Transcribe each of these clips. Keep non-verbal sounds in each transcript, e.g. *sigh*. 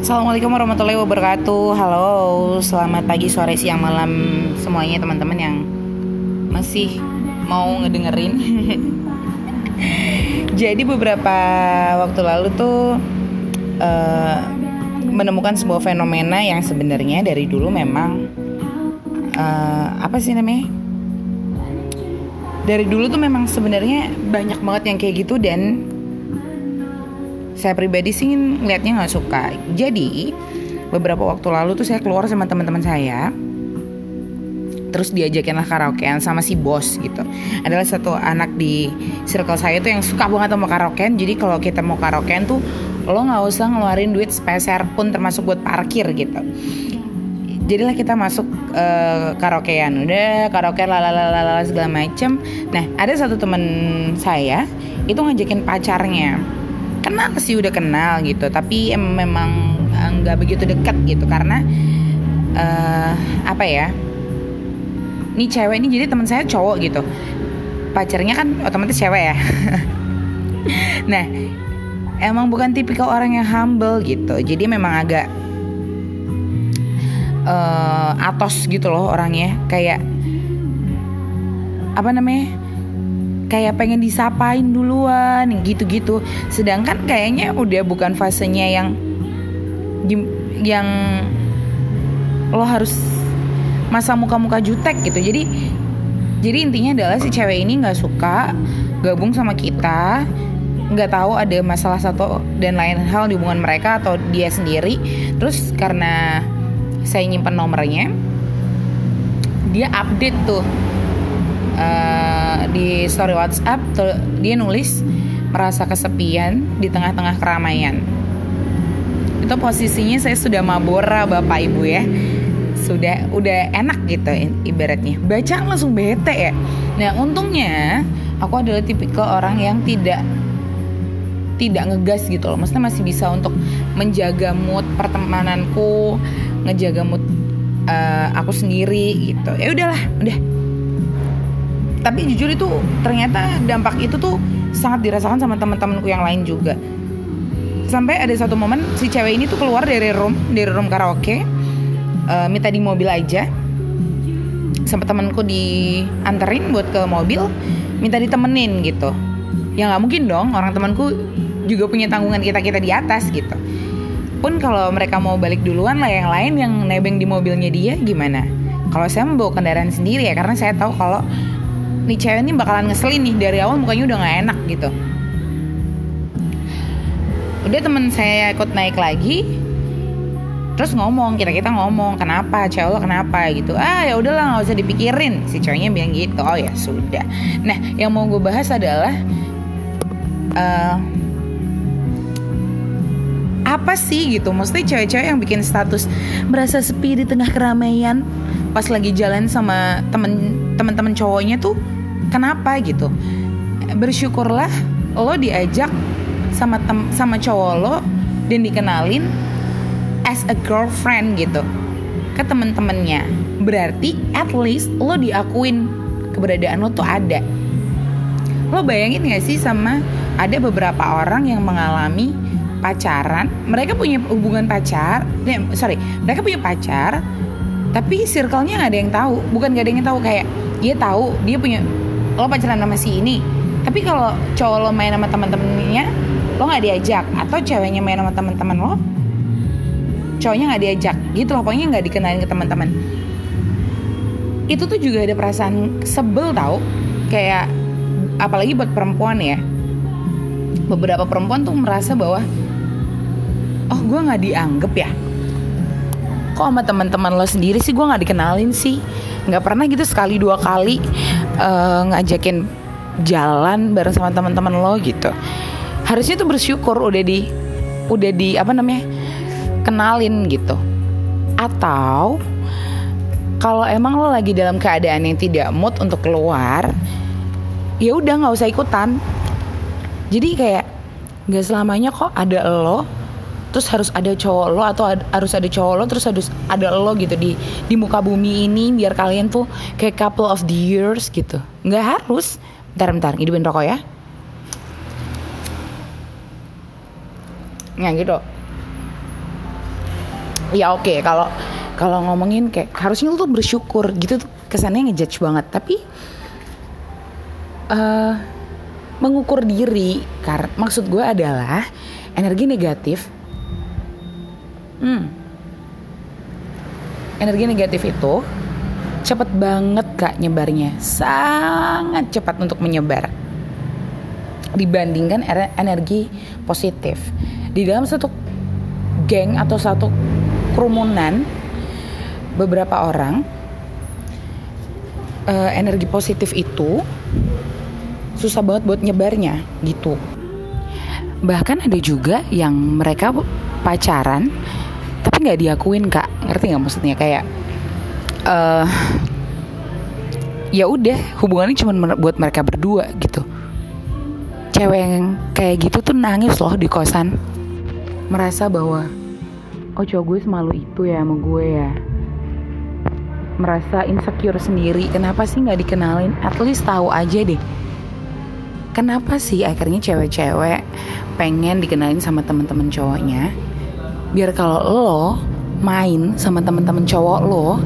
Assalamualaikum warahmatullahi wabarakatuh Halo, selamat pagi, sore, siang, malam Semuanya teman-teman yang masih mau ngedengerin *laughs* Jadi beberapa waktu lalu tuh uh, Menemukan sebuah fenomena yang sebenarnya dari dulu memang uh, Apa sih namanya? Dari dulu tuh memang sebenarnya banyak banget yang kayak gitu dan saya pribadi sih ngeliatnya nggak suka. Jadi beberapa waktu lalu tuh saya keluar sama teman-teman saya. Terus diajakin lah karaokean sama si bos gitu. Adalah satu anak di circle saya tuh yang suka banget sama karaokean. Jadi kalau kita mau karaokean tuh lo nggak usah ngeluarin duit sepeser pun termasuk buat parkir gitu. Jadilah kita masuk uh, karaokean. Udah karaokean lalalala segala macem. Nah ada satu teman saya itu ngajakin pacarnya kenal sih udah kenal gitu. Tapi em memang eh, nggak begitu dekat gitu. Karena uh, apa ya ini cewek ini jadi teman saya cowok gitu. Pacarnya kan otomatis cewek ya. *laughs* Nah emang bukan tipikal orang yang humble gitu. Jadi memang agak uh, atos gitu loh orangnya. Kayak apa namanya kayak pengen disapain duluan gitu-gitu. Sedangkan kayaknya udah bukan fasenya yang yang lo harus masa muka-muka jutek gitu. Jadi jadi intinya adalah si cewek ini nggak suka gabung sama kita nggak tahu ada masalah satu dan lain hal di hubungan mereka atau dia sendiri. Terus karena saya nyimpen nomornya dia update tuh uh, di story WhatsApp dia nulis merasa kesepian di tengah-tengah keramaian. Itu posisinya saya sudah mabora bapak ibu ya. Sudah udah enak gitu ibaratnya. Baca langsung bete ya. Nah untungnya aku adalah tipikal orang yang tidak tidak ngegas gitu loh. Maksudnya masih bisa untuk menjaga mood pertemananku ngejaga mood uh, aku sendiri gitu. Ya udahlah udah tapi jujur itu ternyata dampak itu tuh sangat dirasakan sama teman-temanku yang lain juga. Sampai ada satu momen si cewek ini tuh keluar dari room dari room karaoke uh, minta di mobil aja. Sampai temanku dianterin buat ke mobil minta ditemenin gitu. Ya nggak mungkin dong orang temanku juga punya tanggungan kita kita di atas gitu. Pun kalau mereka mau balik duluan lah yang lain yang nebeng di mobilnya dia gimana? Kalau saya membawa kendaraan sendiri ya karena saya tahu kalau nih cewek ini bakalan ngeselin nih dari awal mukanya udah nggak enak gitu. Udah temen saya ikut naik lagi terus ngomong kita kita ngomong kenapa cewek lo kenapa gitu. Ah ya udahlah nggak usah dipikirin. Si ceweknya bilang gitu oh ya sudah. Nah yang mau gue bahas adalah uh, apa sih gitu? Maksudnya cewek-cewek yang bikin status Merasa sepi di tengah keramaian Pas lagi jalan sama temen teman-teman cowoknya tuh kenapa gitu? Bersyukurlah lo diajak sama tem sama cowok lo dan dikenalin as a girlfriend gitu ke temen-temennya berarti at least lo diakuin keberadaan lo tuh ada. Lo bayangin gak sih sama ada beberapa orang yang mengalami pacaran mereka punya hubungan pacar eh, sorry mereka punya pacar tapi circle-nya gak ada yang tahu. Bukan gak ada yang tahu kayak dia tahu dia punya lo pacaran sama si ini. Tapi kalau cowok lo main sama teman-temannya lo nggak diajak. Atau ceweknya main sama teman-teman lo cowoknya nggak diajak. Gitu loh pokoknya nggak dikenalin ke teman-teman itu tuh juga ada perasaan sebel tau. Kayak apalagi buat perempuan ya. Beberapa perempuan tuh merasa bahwa oh gue nggak dianggap ya kok sama teman-teman lo sendiri sih? Gue nggak dikenalin sih. Nggak pernah gitu sekali dua kali uh, ngajakin jalan bareng sama teman-teman lo gitu. Harusnya tuh bersyukur udah di udah di apa namanya kenalin gitu. Atau kalau emang lo lagi dalam keadaan yang tidak mood untuk keluar ya udah nggak usah ikutan. Jadi kayak nggak selamanya kok ada lo terus harus ada cowok lo atau ad, harus ada cowok lo terus harus ada lo gitu di di muka bumi ini biar kalian tuh kayak couple of the years gitu. Nggak harus. Bentar bentar. Hidupin rokok ya. Nah gitu. Ya oke. Okay, kalau kalau ngomongin kayak harusnya lu tuh bersyukur gitu tuh. Kesannya ngejudge banget. Tapi uh, mengukur diri karena maksud gue adalah energi negatif hmm, energi negatif itu cepet banget kak nyebarnya. Sangat cepat untuk menyebar. Dibandingkan energi positif. Di dalam satu geng atau satu kerumunan beberapa orang uh, energi positif itu susah banget buat nyebarnya gitu. Bahkan ada juga yang mereka pacaran tapi nggak diakuin kak. Ngerti nggak maksudnya? Kayak uh, ya udah hubungannya cuma buat mereka berdua gitu. Cewek yang kayak gitu tuh nangis loh di kosan. Merasa bahwa oh cowok gue semalu itu ya sama gue ya. Merasa insecure sendiri. Kenapa sih nggak dikenalin? At least tahu aja deh. Kenapa sih akhirnya cewek-cewek pengen dikenalin sama teman-teman cowoknya biar kalau lo main sama teman-teman cowok lo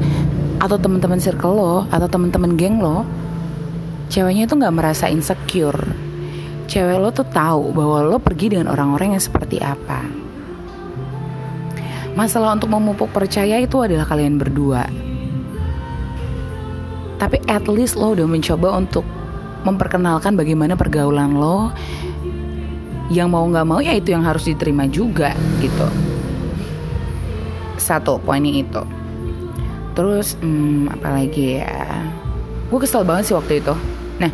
atau teman-teman circle lo atau teman-teman geng lo ceweknya itu nggak merasa insecure. Cewek lo tuh tahu bahwa lo pergi dengan orang-orang yang seperti apa. Masalah untuk memupuk percaya itu adalah kalian berdua. Tapi at least lo udah mencoba untuk memperkenalkan bagaimana pergaulan lo. Yang mau nggak mau ya itu yang harus diterima juga gitu satu poinnya itu. Terus hmm, apa lagi ya? Gue kesel banget sih waktu itu. Nah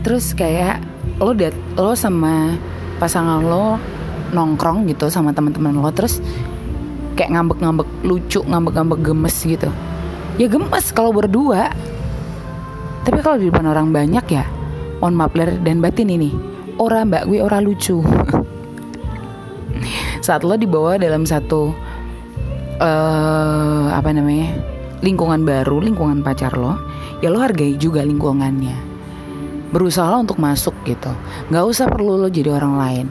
terus kayak lo dat lo sama pasangan lo nongkrong gitu sama teman-teman lo terus kayak ngambek-ngambek lucu ngambek-ngambek gemes gitu. Ya gemes kalau berdua. Tapi kalau di depan orang banyak ya on maaf dan batin ini. Orang mbak gue orang lucu *laughs* saat lo dibawa dalam satu uh, apa namanya lingkungan baru lingkungan pacar lo ya lo hargai juga lingkungannya. Berusaha untuk masuk gitu. Nggak usah perlu lo jadi orang lain.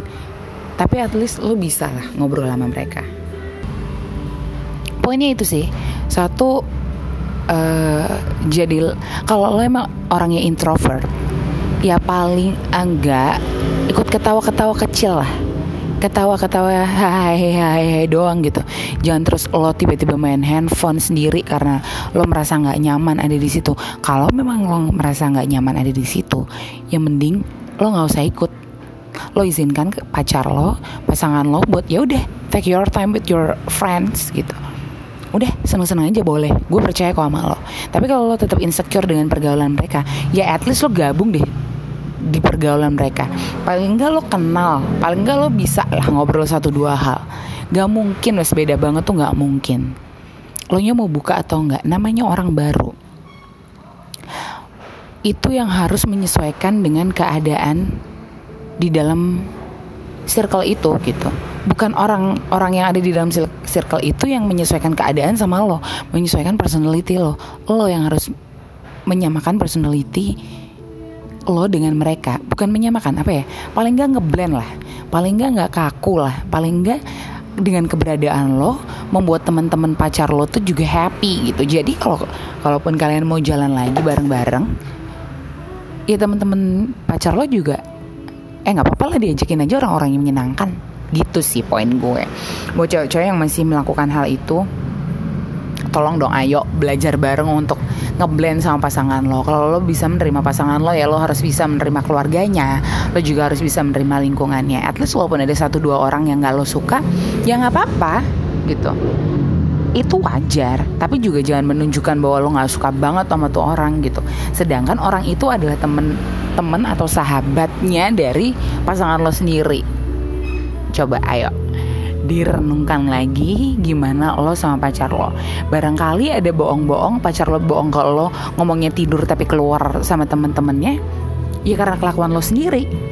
Tapi at least lo bisa lah ngobrol sama mereka. Poinnya itu sih. Satu uh, jadi kalau lo emang orangnya introvert ya paling enggak ikut ketawa-ketawa kecil lah ketawa-ketawa hai hai hai doang gitu. Jangan terus lo tiba-tiba main handphone sendiri karena lo merasa nggak nyaman ada di situ. Kalau memang lo merasa nggak nyaman ada di situ ya mending lo nggak usah ikut. Lo izinkan ke pacar lo pasangan lo buat ya udah take your time with your friends gitu. Udah seneng-seneng aja boleh. Gue percaya kok sama lo. Tapi kalau lo tetap insecure dengan pergaulan mereka ya at least lo gabung deh di pergaulan mereka. Paling enggak lo kenal paling enggak lo bisa lah ngobrol satu dua hal. Gak mungkin wes beda banget tuh gak mungkin. Lo nya mau buka atau enggak namanya orang baru. Itu yang harus menyesuaikan dengan keadaan di dalam circle itu gitu. Bukan orang orang yang ada di dalam circle itu yang menyesuaikan keadaan sama lo. Menyesuaikan personality lo. Lo yang harus menyamakan personality lo dengan mereka bukan menyamakan apa ya? Paling nggak ngeblend lah. Paling nggak nggak kaku lah. Paling nggak dengan keberadaan lo membuat teman-teman pacar lo tuh juga happy gitu. Jadi kalau kalaupun kalian mau jalan lagi bareng-bareng ya teman-teman pacar lo juga eh nggak apa-apa lah diajakin aja orang-orang yang menyenangkan. Gitu sih poin gue. Buat cewek-cewek yang masih melakukan hal itu tolong dong ayo belajar bareng untuk ngeblend sama pasangan lo. Kalau lo bisa menerima pasangan lo ya lo harus bisa menerima keluarganya. Lo juga harus bisa menerima lingkungannya. At least walaupun ada satu dua orang yang gak lo suka ya nggak apa-apa gitu. Itu wajar. Tapi juga jangan menunjukkan bahwa lo nggak suka banget sama tuh orang gitu. Sedangkan orang itu adalah temen temen atau sahabatnya dari pasangan lo sendiri. Coba ayo direnungkan lagi gimana lo sama pacar lo. Barangkali ada bohong-bohong pacar lo bohong kalau lo ngomongnya tidur tapi keluar sama temen-temennya ya karena kelakuan lo sendiri